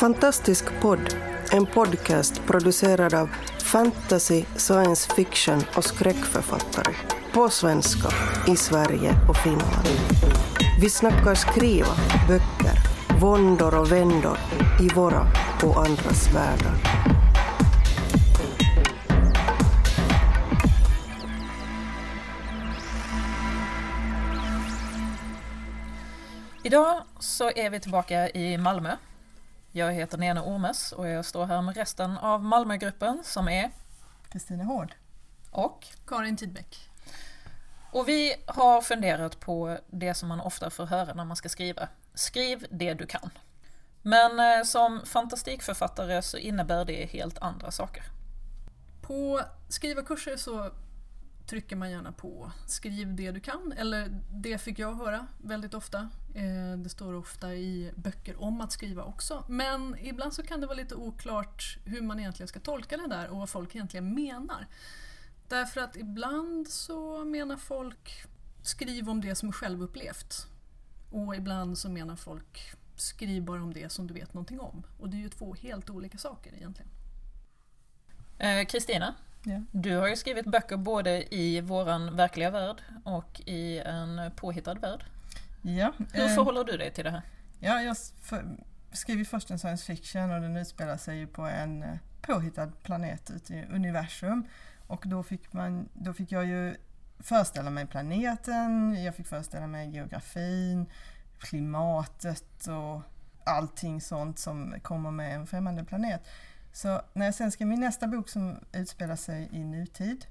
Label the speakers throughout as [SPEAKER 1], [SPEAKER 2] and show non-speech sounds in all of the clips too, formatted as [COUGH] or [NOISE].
[SPEAKER 1] Fantastisk podd, en podcast producerad av fantasy, science fiction och skräckförfattare. På svenska, i Sverige och Finland. Vi snackar skriva, böcker, våndor och vändor i våra och andras världar.
[SPEAKER 2] Idag så är vi tillbaka i Malmö. Jag heter Nena Ormes och jag står här med resten av Malmögruppen som är
[SPEAKER 3] Kristina Hård.
[SPEAKER 2] och
[SPEAKER 4] Karin Tidbeck.
[SPEAKER 2] och vi har funderat på det som man ofta får höra när man ska skriva. Skriv det du kan. Men eh, som fantastikförfattare så innebär det helt andra saker.
[SPEAKER 4] På skrivarkurser så trycker man gärna på skriv det du kan, eller det fick jag höra väldigt ofta. Eh, det står ofta i böcker om att skriva också. Men ibland så kan det vara lite oklart hur man egentligen ska tolka det där och vad folk egentligen menar. Därför att ibland så menar folk skriv om det som är självupplevt. Och ibland så menar folk skriv bara om det som du vet någonting om. Och det är ju två helt olika saker egentligen.
[SPEAKER 2] Eh, Kristina,
[SPEAKER 3] Ja.
[SPEAKER 2] du har ju skrivit böcker både i våran verkliga värld och i en påhittad värld.
[SPEAKER 3] Ja,
[SPEAKER 2] Hur
[SPEAKER 3] eh,
[SPEAKER 2] förhåller du dig till det här?
[SPEAKER 3] ja, jag för, skrev ju först en science fiction och den utspelar sig på en eh, påhittad planet ute i universum. Och då fick, man, då fick jag ju föreställa mig planeten, jag fick föreställa mig geografin, klimatet och allting sånt som kommer med en främmande planet. Så när jag sen skrev min nästa bok som utspelar sig i nutid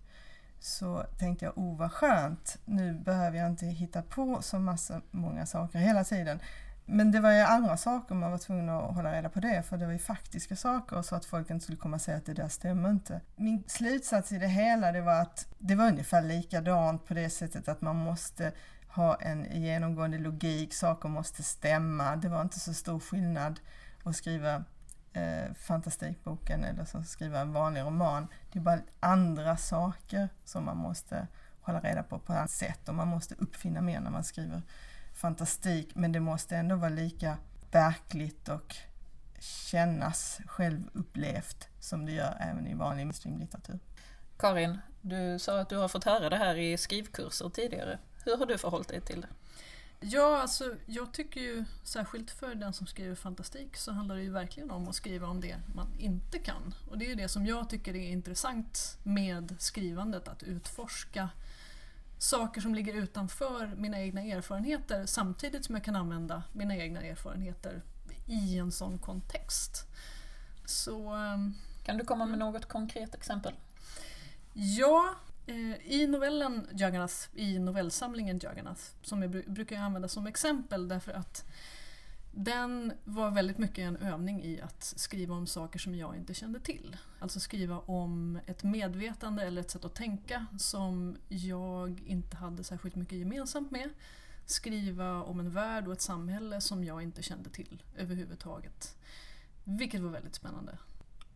[SPEAKER 3] så tänkte jag, oh vad skönt, nu behöver jag inte hitta på så massa många saker hela tiden. Men det var ju andra saker, man var tvungen att hålla reda på det, för det var ju faktiska saker så att folk inte skulle komma och säga att det där stämmer inte. Min slutsats i det hela det var att det var ungefär likadant på det sättet att man måste ha en genomgående logik, saker måste stämma. Det var inte så stor skillnad att skriva eh, fantastikboken eller som skriva en vanlig roman. Det är bara andra saker som man måste hålla reda på på ett sätt och man måste uppfinna mer när man skriver fantastik men det måste ändå vara lika verkligt och kännas självupplevt som det gör även i vanlig mainstream-litteratur.
[SPEAKER 2] Karin, du sa att du har fått höra det här i skrivkurser tidigare. Hur har du förhållit dig till det?
[SPEAKER 4] Ja, alltså jag tycker ju särskilt för den som skriver fantastik så handlar det ju verkligen om att skriva om det man inte kan. Och det är ju det som jag tycker är intressant med skrivandet, att utforska saker som ligger utanför mina egna erfarenheter samtidigt som jag kan använda mina egna erfarenheter i en sån kontext. Så ehm,
[SPEAKER 2] Kan du komma med något konkret exempel?
[SPEAKER 4] Ja, Eh, i novellen Jaggarnas, i novellsamlingen Jaggarnas, som jag brukar jag använda som exempel därför att den var väldigt mycket en övning i att skriva om saker som jag inte kände till. Alltså skriva om ett medvetande eller ett sätt att tänka som jag inte hade särskilt mycket gemensamt med. Skriva om en värld och ett samhälle som jag inte kände till överhuvudtaget. Vilket var väldigt spännande.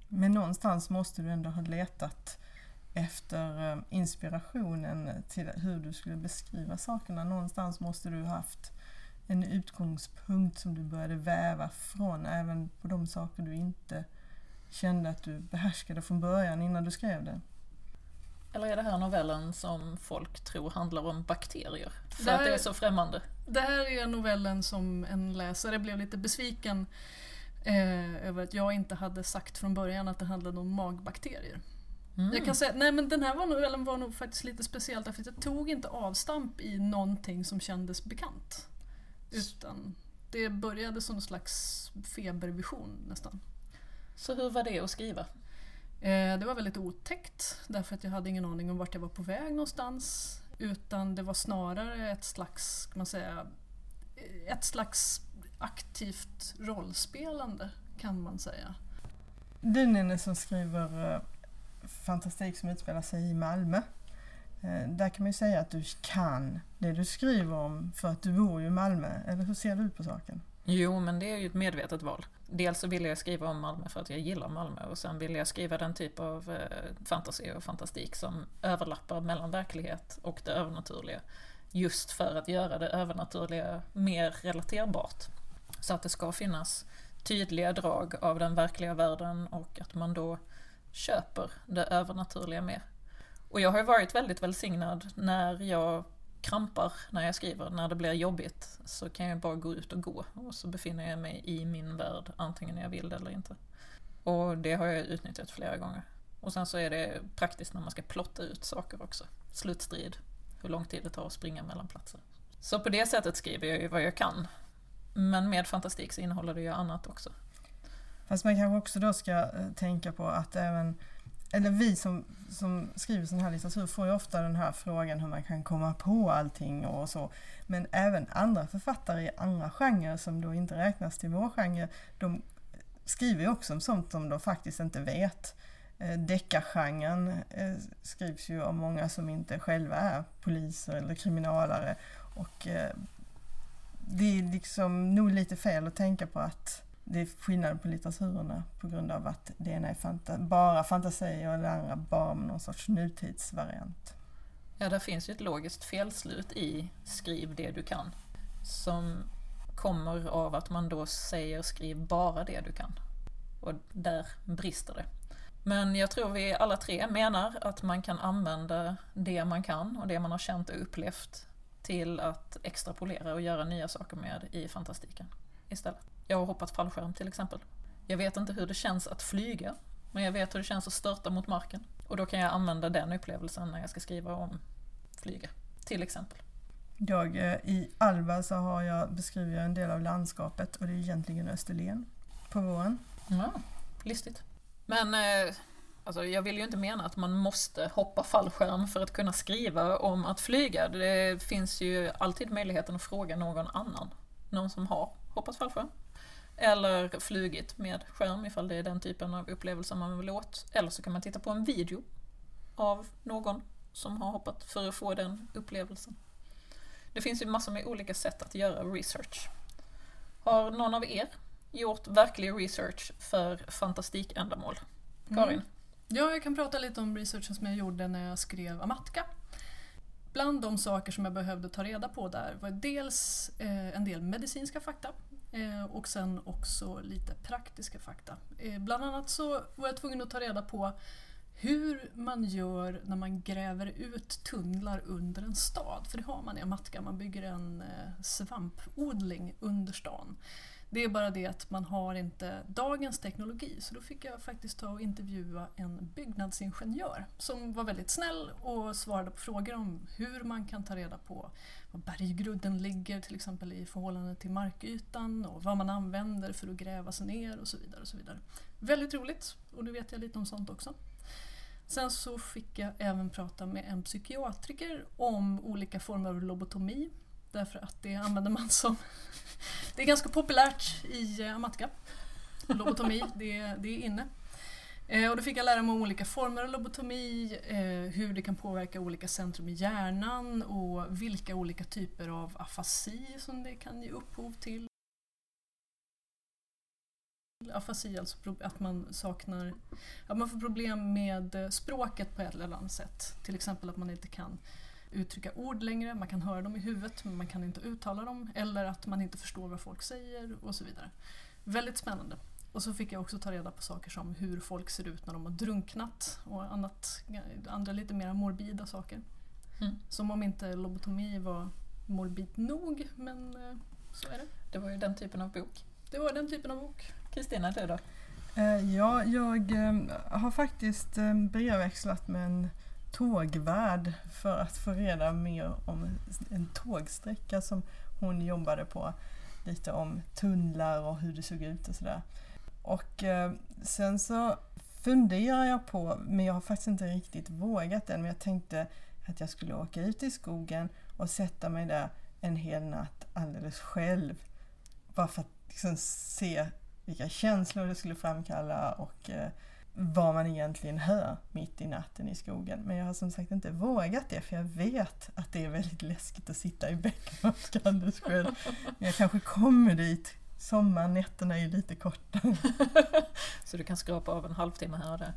[SPEAKER 3] Men någonstans måste du ändå ha letat efter eh, inspirationen till hur du skulle beskriva sakerna. Någonstans måste du ha haft en utgångspunkt som du började väva från, även på de saker du inte kände att du behärskade från början innan du skrev det.
[SPEAKER 2] Eller är det här novellen som folk tror handlar om bakterier? För
[SPEAKER 4] Det
[SPEAKER 2] att det
[SPEAKER 4] här-
[SPEAKER 2] är så främmande.
[SPEAKER 4] Det här är novellen som en läsare blev lite besviken eh, över att jag inte hade sagt från början att det handlade om magbakterier.
[SPEAKER 2] Mm.
[SPEAKER 4] Jag kan säga, nej men den här var novellen var nog faktiskt lite speciell därför att jag tog inte avstamp i någonting som kändes bekant. Utan det började som en slags febervision nästan.
[SPEAKER 2] Så hur var det att skriva?
[SPEAKER 4] Eh, det var väldigt otäckt därför att jag hade ingen aning om vart jag var på väg någonstans. Utan det var snarare ett slags, kan man säga, eh, ett slags aktivt rollspelande kan man säga.
[SPEAKER 3] Du Nene som skriver eh, fantastik som utspelar sig i Malmö. Eh, där kan man ju säga att du kan det du skriver om för att du bor ju i Malmö. Eller hur ser du på saken?
[SPEAKER 2] Jo, men det är ju ett medvetet val. Dels så ville jag skriva om Malmö för att jag gillar Malmö och sen ville jag skriva den typ av eh, fantasi fantasy och fantastik som överlappar mellan verklighet och det övernaturliga. Just för att göra det övernaturliga mer relaterbart. Så att det ska finnas tydliga drag av den verkliga världen och att man då köper det övernaturliga mer. Och jag har ju varit väldigt välsignad när jag krampar när jag skriver, när det blir jobbigt så kan jag bara gå ut och gå och så befinner jag mig i min värld antingen jag vill det eller inte. Och det har jag utnyttjat flera gånger. Och sen så är det praktiskt när man ska plotta ut saker också. Slutstrid, hur lång tid det tar att springa mellan platser. Så på det sättet skriver jag ju vad jag kan. Men med fantastik så innehåller det ju annat också.
[SPEAKER 3] Fast man kanske också då ska eh, tänka på att även eller vi som, som skriver sån här litteratur får ju ofta den här frågan hur man kan komma på allting och så. Men även andra författare i andra genrer som då inte räknas till vår genre, de skriver ju också om sånt som de faktiskt inte vet. Eh, deckargenren eh, skrivs ju av många som inte själva är poliser eller kriminalare. Och det är liksom nog lite fel att tänka på att det är skillnad på litteraturerna på grund av att det ena är fanta bara fantasi och det andra bara någon sorts nutidsvariant.
[SPEAKER 2] Ja, där finns ju ett logiskt felslut i skriv det du kan. Som kommer av att man då säger skriv bara det du kan. Och där brister det. Men jag tror vi alla tre menar att man kan använda det man kan och det man har känt och upplevt till att extrapolera och göra nya saker med i fantastiken istället. Jag har hoppat fallskärm till exempel. Jag vet inte hur det känns att flyga, men jag vet hur det känns att störta mot marken. Och då kan jag använda den upplevelsen när jag ska skriva om flyga, till exempel.
[SPEAKER 3] Jag, eh, I Alba så har jag, beskriver jag en del av landskapet och det är egentligen Österlen på våren.
[SPEAKER 2] Ja, listigt. Men eh, alltså, jag vill ju inte mena att man måste hoppa fallskärm för att kunna skriva om att flyga. Det finns ju alltid möjligheten att fråga någon annan. Någon som har hoppat fallskärm. Eller flugit med skärm ifall det är den typen av upplevelse man vill åt. Eller så kan man titta på en video av någon som har hoppat för att få den upplevelsen. Det finns ju massor med olika sätt att göra research. Har någon av er gjort verklig research för fantastikändamål? Karin? Mm.
[SPEAKER 4] Ja, jag kan prata lite om researchen som jag gjorde när jag skrev Amatka. Bland de saker som jag behövde ta reda på där var dels eh, en del medicinska fakta Eh, och sen också lite praktiska fakta. Eh, bland annat så var jag tvungen att ta reda på hur man gör när man gräver ut tunnlar under en stad. För det har man i Amatka, man bygger en eh, svampodling under stan. Det är bara det att man har inte dagens teknologi så då fick jag faktiskt ta och intervjua en byggnadsingenjör som var väldigt snäll och svarade på frågor om hur man kan ta reda på var berggrudden ligger till exempel i förhållande till markytan och vad man använder för att gräva sig ner och så vidare. Och så vidare. Väldigt roligt och nu vet jag lite om sånt också. Sen så fick jag även prata med en psykiatriker om olika former av lobotomi Därför att det använder man som... [LAUGHS] Det är ganska populärt i eh, Amatka. Lobotomi, det, det är inne. Eh, och då fick jag lära mig om olika former av lobotomi, eh, hur det kan påverka olika centrum i hjärnan och vilka olika typer av afasi som det kan ge upphov till. Afasi, alltså att man saknar, att man får problem med eh, språket på ett eller annat sätt. Till exempel att man inte kan uttrycka ord längre, man kan höra dem i huvudet men man kan inte uttala dem eller att man inte förstår vad folk säger och så vidare. Väldigt spännande. Och så fick jag också ta reda på saker som hur folk ser ut när de har drunknat och annat, andra lite mer morbida saker. Mm. Som om inte lobotomi var morbid nog, men eh, så är det.
[SPEAKER 2] Det var ju den typen av bok.
[SPEAKER 4] Det var den typen av bok.
[SPEAKER 2] Kristina, du då?
[SPEAKER 3] Eh, ja, jag eh, har faktiskt brevväxlat med en tågvärd för att få reda mer om en tågsträcka som hon jobbade på. Lite om tunnlar och hur det såg ut och sådär. Och eh, sen så funderar jag på, men jag har faktiskt inte riktigt vågat än, men jag tänkte att jag skulle åka ut i skogen och sätta mig där en hel natt alldeles själv. Bara för att liksom se vilka känslor det skulle framkalla och eh, vad man egentligen hör mitt i natten i skogen. Men jag har som sagt inte vågat det för jag vet att det är väldigt läskigt att sitta i bäcken alldeles [LAUGHS] själv. Men jag kanske kommer dit. Sommarnätterna är ju lite kortare. [LAUGHS]
[SPEAKER 2] Så du kan skrapa av en halvtimme här och där.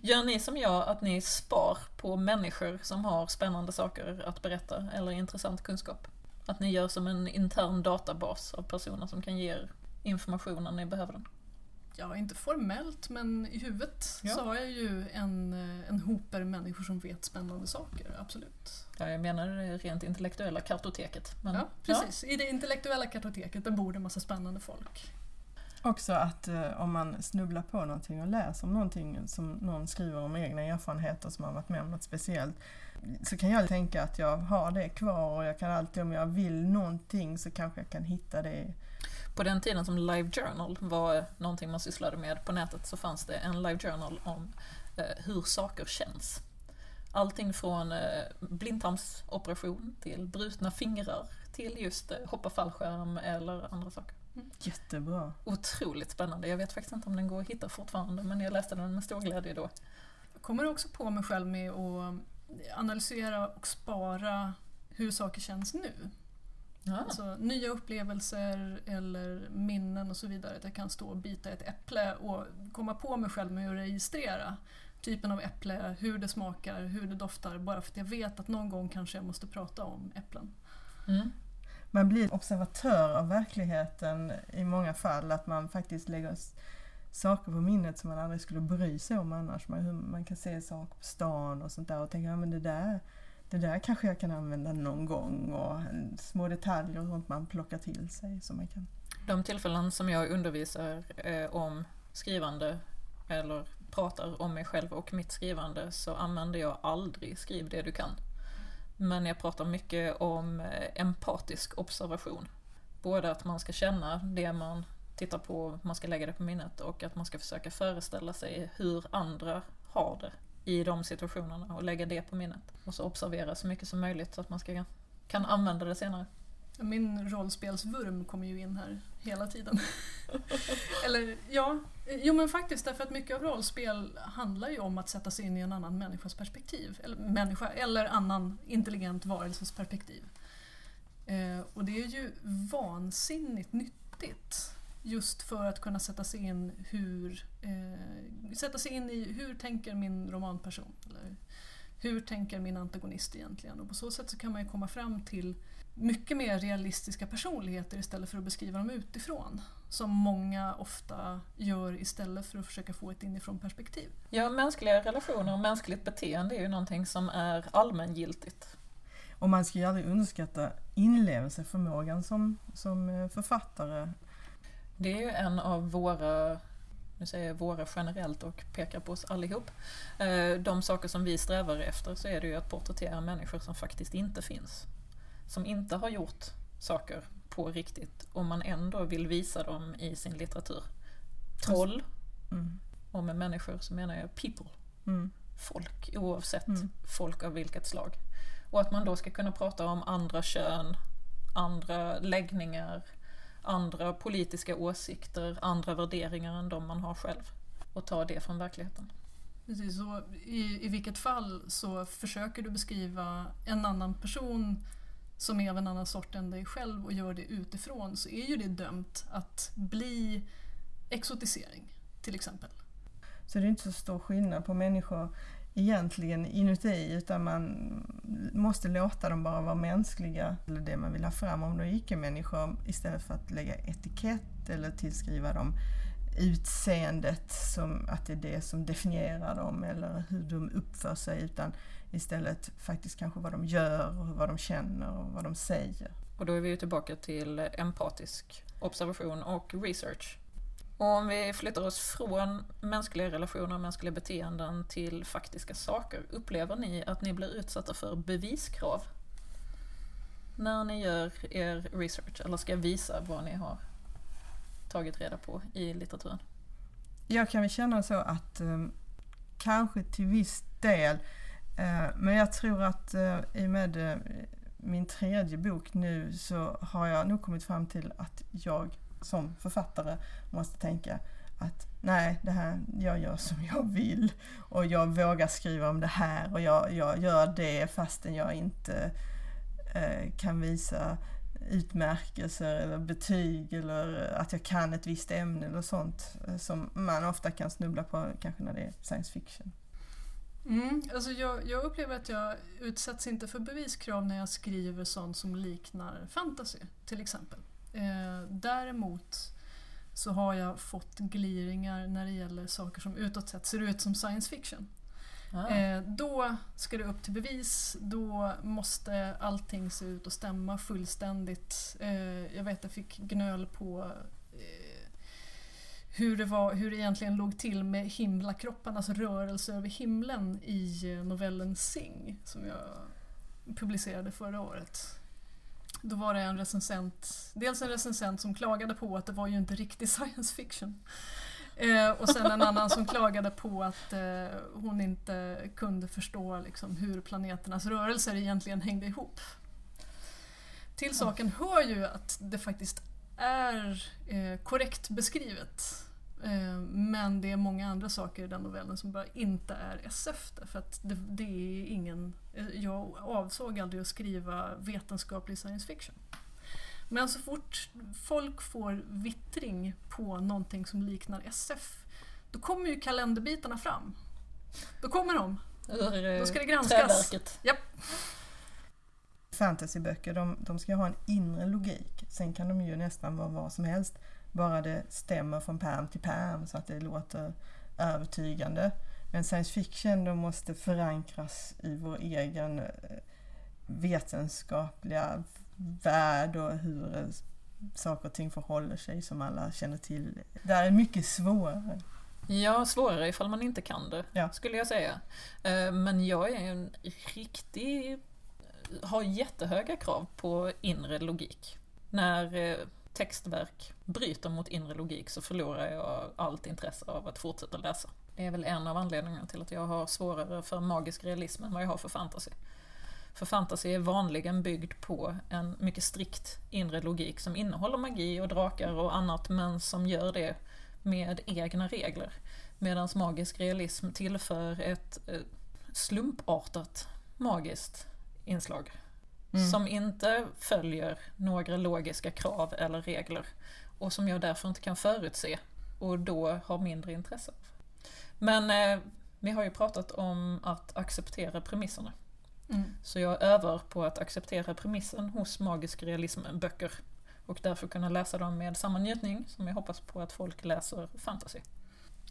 [SPEAKER 2] Gör ni som jag att ni spar på människor som har spännande saker att berätta eller intressant kunskap? Att ni gör som en intern databas av personer som kan ge er information när ni behöver den?
[SPEAKER 4] Ja, inte formellt men i huvudet
[SPEAKER 2] Ja.
[SPEAKER 4] så har jag ju en, eh, en hoper människor som vet spännande saker, absolut.
[SPEAKER 2] Ja, jag menar det rent intellektuella kartoteket. Men,
[SPEAKER 4] Ja, precis. I det intellektuella kartoteket där bor det en massa spännande folk.
[SPEAKER 3] Också att eh, om man snubblar på någonting och läser om någonting som någon skriver om egna erfarenheter som har varit med om något speciellt så kan jag tänka att jag har det kvar och jag kan alltid om jag vill någonting så kanske jag kan hitta det.
[SPEAKER 2] På den tiden som Live Journal var någonting man sysslade med på nätet så fanns det en Live Journal om eh, hur saker känns. Allting från eh, blindtarmsoperation till brutna fingrar till just eh, hoppa fallskärm eller andra saker.
[SPEAKER 3] Jättebra.
[SPEAKER 2] Otroligt spännande. Jag vet faktiskt inte om den går att hitta fortfarande men jag läste den med stor glädje då.
[SPEAKER 4] Jag kommer också på mig själv med att analysera och spara hur saker känns nu.
[SPEAKER 2] Ja.
[SPEAKER 4] Alltså nya upplevelser eller minnen och så vidare. Att jag kan stå och bita ett äpple och komma på mig själv med att registrera typen av äpple, hur det smakar, hur det doftar. Bara för att jag vet att någon gång kanske jag måste prata om äpplen.
[SPEAKER 2] Mm.
[SPEAKER 3] Man blir observatör av verkligheten i många fall, att man faktiskt lägger saker på minnet som man aldrig skulle bry sig om annars. Man, hur man kan se saker på stan och sånt där och tänka, ja men det där, det där kanske jag kan använda någon gång och små detaljer och sånt man plockar till sig. som man kan.
[SPEAKER 2] De tillfällen som jag undervisar eh, om skrivande eller pratar om mig själv och mitt skrivande så använder jag aldrig skriv det du kan. Men jag pratar mycket om eh, empatisk observation. Både att man ska känna det man tittar på, man ska lägga det på minnet och att man ska försöka föreställa sig hur andra har det i de situationerna och lägga det på minnet. Och så observera så mycket som möjligt så att man ska, kan använda det senare.
[SPEAKER 4] Min rollspelsvurm kommer ju in här hela tiden. [LAUGHS] Eller ja, jo men faktiskt därför att mycket av rollspel handlar ju om att sätta sig in i en annan människas perspektiv. Eller människa, eller annan intelligent varelses perspektiv. Eh, och det är ju vansinnigt nyttigt. Just för att kunna sätta sig in hur eh, sätta sig in i hur tänker min romanperson? Eller hur tänker min antagonist egentligen? Och på så sätt så kan man ju komma fram till mycket mer realistiska personligheter istället för att beskriva dem utifrån. Som många ofta gör istället för att försöka få ett inifrån perspektiv.
[SPEAKER 2] Ja, mänskliga relationer och mänskligt beteende är ju någonting som är allmängiltigt.
[SPEAKER 3] Och man ska ju aldrig underskatta inlevelseförmågan som, som eh, författare.
[SPEAKER 2] Det är ju en av våra, nu säger jag våra generellt och pekar på oss allihop, eh, de saker som vi strävar efter så är det ju att porträttera människor som faktiskt inte finns. Som inte har gjort saker på riktigt och man ändå vill visa dem i sin litteratur. Troll,
[SPEAKER 3] Mm.
[SPEAKER 2] och med människor så menar jag people.
[SPEAKER 3] Mm.
[SPEAKER 2] folk oavsett
[SPEAKER 3] Mm.
[SPEAKER 2] folk av vilket slag. Och att man då ska kunna prata om andra kön, andra läggningar, andra politiska åsikter, andra värderingar än de man har själv. Och ta det från verkligheten.
[SPEAKER 4] Precis, så i, I vilket fall så försöker du beskriva en annan person som är av en annan sort än dig själv och gör det utifrån så är ju det dömt att bli exotisering till exempel.
[SPEAKER 3] Så det är inte så stor skillnad på människor egentligen inuti utan man måste låta dem bara vara mänskliga. Eller det man vill ha fram om de är icke-människor istället för att lägga etikett eller tillskriva dem utseendet som att det är det som definierar dem eller hur de uppför sig utan istället faktiskt kanske vad de gör och vad de känner och vad de säger.
[SPEAKER 2] Och då är vi ju tillbaka till empatisk observation och research. Och om vi flyttar oss från mänskliga relationer och mänskliga beteenden till faktiska saker, upplever ni att ni blir utsatta för beviskrav? När ni gör er research, eller ska visa vad ni har tagit reda på i litteraturen?
[SPEAKER 3] Jag kan väl känna så att eh, kanske till viss del, eh, men jag tror att eh, i och med eh, min tredje bok nu så har jag nog kommit fram till att jag som författare måste tänka att nej, det här, jag gör som jag vill och jag vågar skriva om det här och jag, jag gör det fastän jag inte eh, kan visa utmärkelser eller betyg eller att jag kan ett visst ämne eller sånt eh, som man ofta kan snubbla på kanske när det är science fiction.
[SPEAKER 4] Mm, alltså jag, jag upplever att jag utsätts inte för beviskrav när jag skriver sånt som liknar fantasy till exempel. Eh, däremot så har jag fått gliringar när det gäller saker som utåt sett ser ut som science fiction.
[SPEAKER 2] Ah.
[SPEAKER 4] Eh, då ska det upp till bevis, då måste allting se ut att stämma fullständigt. Eh, jag vet jag fick gnöl på eh, hur, det var, hur det egentligen låg till med himlakroppen, alltså rörelse över himlen i eh, novellen Sing som jag publicerade förra året. Då var det en recensent, dels en recensent som klagade på att det var ju inte riktig [LAUGHS] science fiction. Eh, och sen en annan som klagade på att eh, hon inte kunde förstå liksom, hur planeternas rörelser egentligen hängde ihop. Till saken hör ju att det faktiskt är eh, korrekt beskrivet. Eh, men det är många andra saker i den novellen som bara inte är SF. För att det, det är ingen... eh, Jag avsåg aldrig att skriva vetenskaplig science fiction. Men så fort folk får vittring på någonting som liknar SF, då kommer ju kalenderbitarna fram. Då kommer de.
[SPEAKER 2] Ur eh,
[SPEAKER 4] Då ska det granskas.
[SPEAKER 2] träverket.
[SPEAKER 4] Japp.
[SPEAKER 3] Fantasyböcker, de, de ska ha en inre logik. Sen kan de ju nästan vara vad som helst. Bara det stämmer från pärm till pärm så att det låter övertygande. Men science fiction, de måste förankras i vår egen eh, vetenskapliga värld och hur eh, saker och ting förhåller sig som alla känner till. Det är mycket svårare.
[SPEAKER 2] Ja, svårare ifall man inte kan det,
[SPEAKER 3] Ja.
[SPEAKER 2] skulle jag säga. Eh, Men jag är en riktig... har jättehöga krav på inre logik. När textverk bryter mot inre logik så förlorar jag allt intresse av att fortsätta läsa. Det är väl en av anledningarna till att jag har svårare för magisk realism än vad jag har för fantasy. För fantasy är vanligen byggd på en mycket strikt inre logik som innehåller magi och drakar och annat men som gör det med egna regler. Medan magisk realism tillför ett eh, slumpartat magiskt inslag.
[SPEAKER 3] Mm.
[SPEAKER 2] Som inte följer några logiska krav eller regler. Och som jag därför inte kan förutse. Och då har mindre intresse av. Men eh, vi har ju pratat om att acceptera premisserna.
[SPEAKER 4] Mm.
[SPEAKER 2] Så jag övar på att acceptera premissen hos magisk realism-böcker. Och därför kunna läsa dem med samma njutning som jag hoppas på att folk läser fantasy.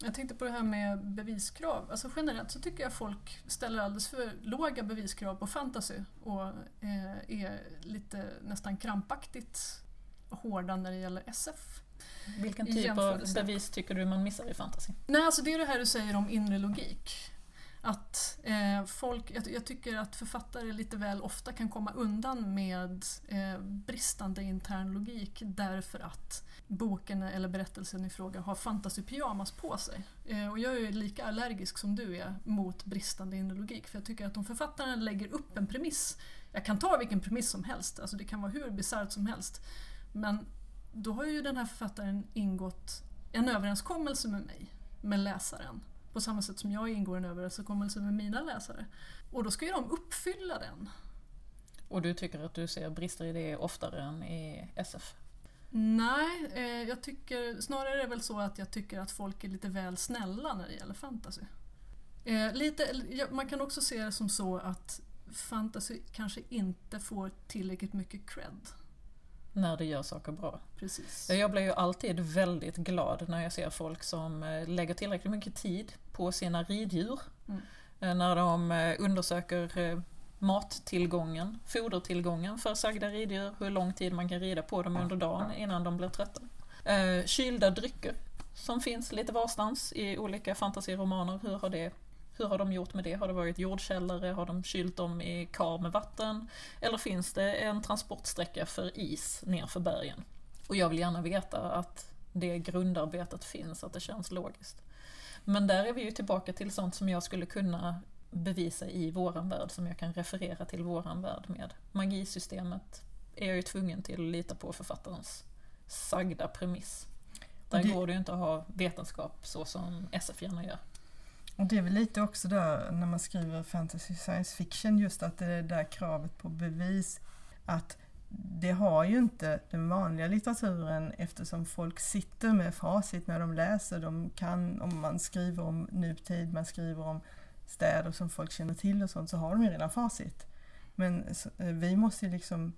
[SPEAKER 4] Jag tänkte på det här med beviskrav. Alltså generellt så tycker jag folk ställer alldeles för låga beviskrav på fantasy och eh, är lite nästan krampaktigt hårda när det gäller SF.
[SPEAKER 2] Vilken typ av bevis tycker du man missar i fantasy?
[SPEAKER 4] Nej, alltså det är det här du säger om inre logik. Att eh, folk, jag, jag tycker att författare lite väl ofta kan komma undan med eh, bristande intern logik därför att boken eller berättelsen i fråga har fantasypyjamas på sig. Eh, och jag är lika allergisk som du är mot bristande inre logik för jag tycker att om författaren lägger upp en premiss, jag kan ta vilken premiss som helst, alltså det kan vara hur bisarrt som helst, men då har ju den här författaren ingått en överenskommelse med mig, med läsaren. På samma sätt som jag ingår en överenskommelse med mina läsare. Och då ska ju de uppfylla den.
[SPEAKER 2] Och du tycker att du ser brister i det oftare än i SF?
[SPEAKER 4] Nej, eh, jag tycker snarare är det väl så att jag tycker att folk är lite väl snälla när det gäller fantasy. Eh, lite, man kan också se det som så att fantasy kanske inte får tillräckligt mycket cred.
[SPEAKER 2] När det gör saker bra.
[SPEAKER 4] Precis.
[SPEAKER 2] Ja, Jag blir ju alltid väldigt glad när jag ser folk som eh, lägger tillräckligt mycket tid på sina riddjur.
[SPEAKER 4] Mm.
[SPEAKER 2] Eh, När de eh, undersöker eh, mattillgången, fodertillgången för sagda riddjur, hur lång tid man kan rida på dem under dagen innan de blir trötta. Eh, Kylda drycker som finns lite varstans i olika fantasyromaner. Hur har, det, hur har de gjort med det? Har det varit jordkällare? Har de kylt dem i kar med vatten? Eller finns det en transportsträcka för is nerför bergen? Och jag vill gärna veta att det grundarbetet finns, att det känns logiskt. Men där är vi ju tillbaka till sånt som jag skulle kunna bevisa i våran värld, som jag kan referera till våran värld med. Magisystemet är jag ju tvungen till att lita på författarens sagda premiss. Där
[SPEAKER 3] Det-
[SPEAKER 2] går det ju inte att ha vetenskap så som SF gärna gör.
[SPEAKER 3] Och det är väl lite också där när man skriver fantasy science fiction just att det är det där kravet på bevis att det har ju inte den vanliga litteraturen eftersom folk sitter med facit när de läser. De kan, om man skriver om nutid, man skriver om städer som folk känner till och sånt, så har de ju redan facit. Men så- eh, vi måste ju liksom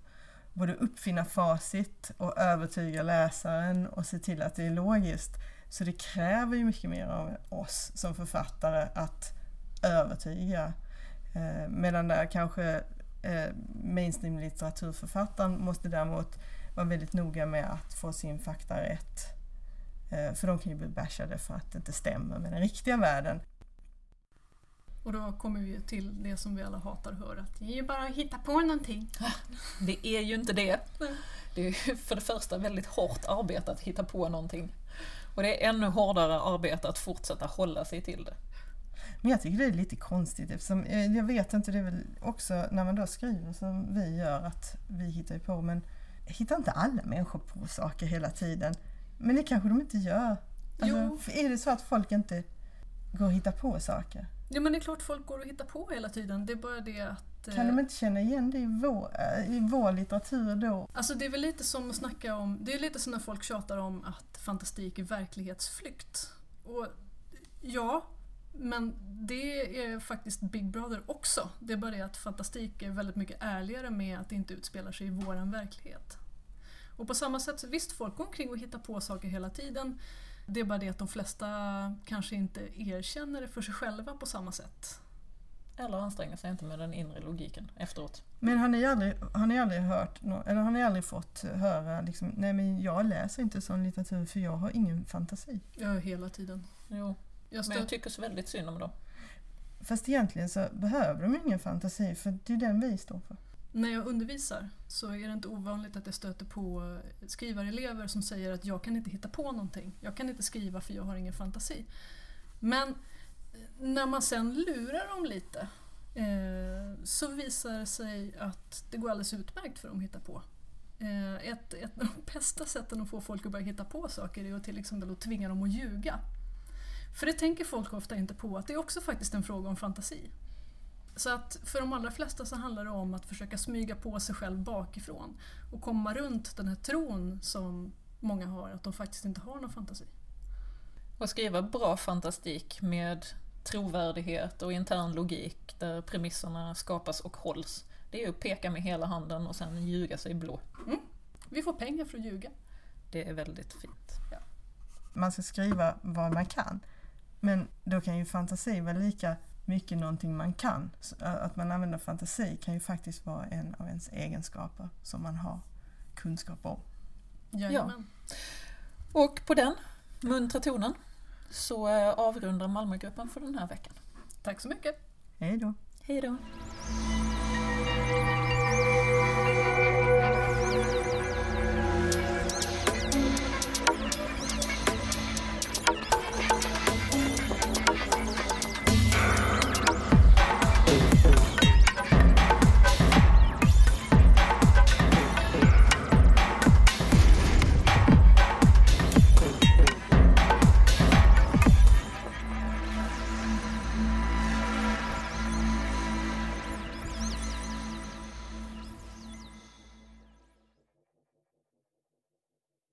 [SPEAKER 3] både uppfinna facit och övertyga läsaren och se till att det är logiskt. Så det kräver ju mycket mer av oss som författare att övertyga. Eh, medan där kanske eh, mainstream litteraturförfattaren måste däremot vara väldigt noga med att få sin fakta rätt. Eh, för de kan ju bli bashade för att det inte stämmer med den riktiga världen.
[SPEAKER 4] Och då kommer vi till det som vi alla hatar att höra, att det är ju bara att hitta på någonting. [LAUGHS]
[SPEAKER 2] Det är ju inte det. Det är för det första väldigt hårt arbete att hitta på någonting. Och det är ännu hårdare arbete att fortsätta hålla sig till det.
[SPEAKER 3] Men jag tycker det är lite konstigt eftersom, eh, jag vet inte, det är väl också när man då skriver som vi gör att vi hittar ju på men hittar inte alla människor på saker hela tiden? Men det kanske de inte gör. Alltså, är det så att folk inte går och hittar på saker?
[SPEAKER 4] Ja men det är klart folk går och hittar på hela tiden. Det är bara det att...
[SPEAKER 3] Kan de inte känna igen det i vår, äh, i vår litteratur då?
[SPEAKER 4] Alltså det är väl lite som att snacka om... Det är lite som när folk tjatar om att fantastik är verklighetsflykt. Och ja, men det är faktiskt Big Brother också. Det är bara det att fantastik är väldigt mycket ärligare med att det inte utspelar sig i våran verklighet. Och på samma sätt, visst folk går omkring och hittar på saker hela tiden. Det är bara det att de flesta kanske inte erkänner det för sig själva på samma sätt.
[SPEAKER 2] Eller anstränger sig inte med den inre logiken efteråt.
[SPEAKER 3] Men har ni aldrig, har ni aldrig hört, eller har ni aldrig fått höra liksom, nej men jag läser inte sån litteratur för jag har ingen fantasi?
[SPEAKER 4] Ja, hela tiden.
[SPEAKER 2] Jo, jag men jag tycker så väldigt synd om dem.
[SPEAKER 3] Fast egentligen så behöver de ingen fantasi för det är den vi står för.
[SPEAKER 4] När jag undervisar så är det inte ovanligt att jag stöter på skrivarelever som säger att jag kan inte hitta på någonting. Jag kan inte skriva för jag har ingen fantasi. Men när man sen lurar dem lite eh, så visar det sig att det går alldeles utmärkt för dem att hitta på. Eh, ett, ett av de bästa sätten att få folk att börja hitta på saker är att till exempel att tvinga dem att ljuga. För det tänker folk ofta inte på, att det är också faktiskt en fråga om fantasi. Så att för de allra flesta så handlar det om att försöka smyga på sig själv bakifrån och komma runt den här tron som många har, att de faktiskt inte har någon fantasi.
[SPEAKER 2] Och skriva bra fantastik med trovärdighet och intern logik där premisserna skapas och hålls. Det är att peka med hela handen och sen ljuga sig blå.
[SPEAKER 4] Mm. Vi får pengar för att ljuga.
[SPEAKER 2] Det är väldigt fint. Ja.
[SPEAKER 3] Man ska skriva vad man kan. Men då kan ju fantasi vara lika mycket någonting man kan. Att man använder fantasi kan ju faktiskt vara en av ens egenskaper som man har kunskap om.
[SPEAKER 2] Jajamän. Ja. Och på den muntra tonen så avrundar Malmögruppen för den här veckan.
[SPEAKER 4] Tack så mycket.
[SPEAKER 3] Hej då.
[SPEAKER 2] Hej då.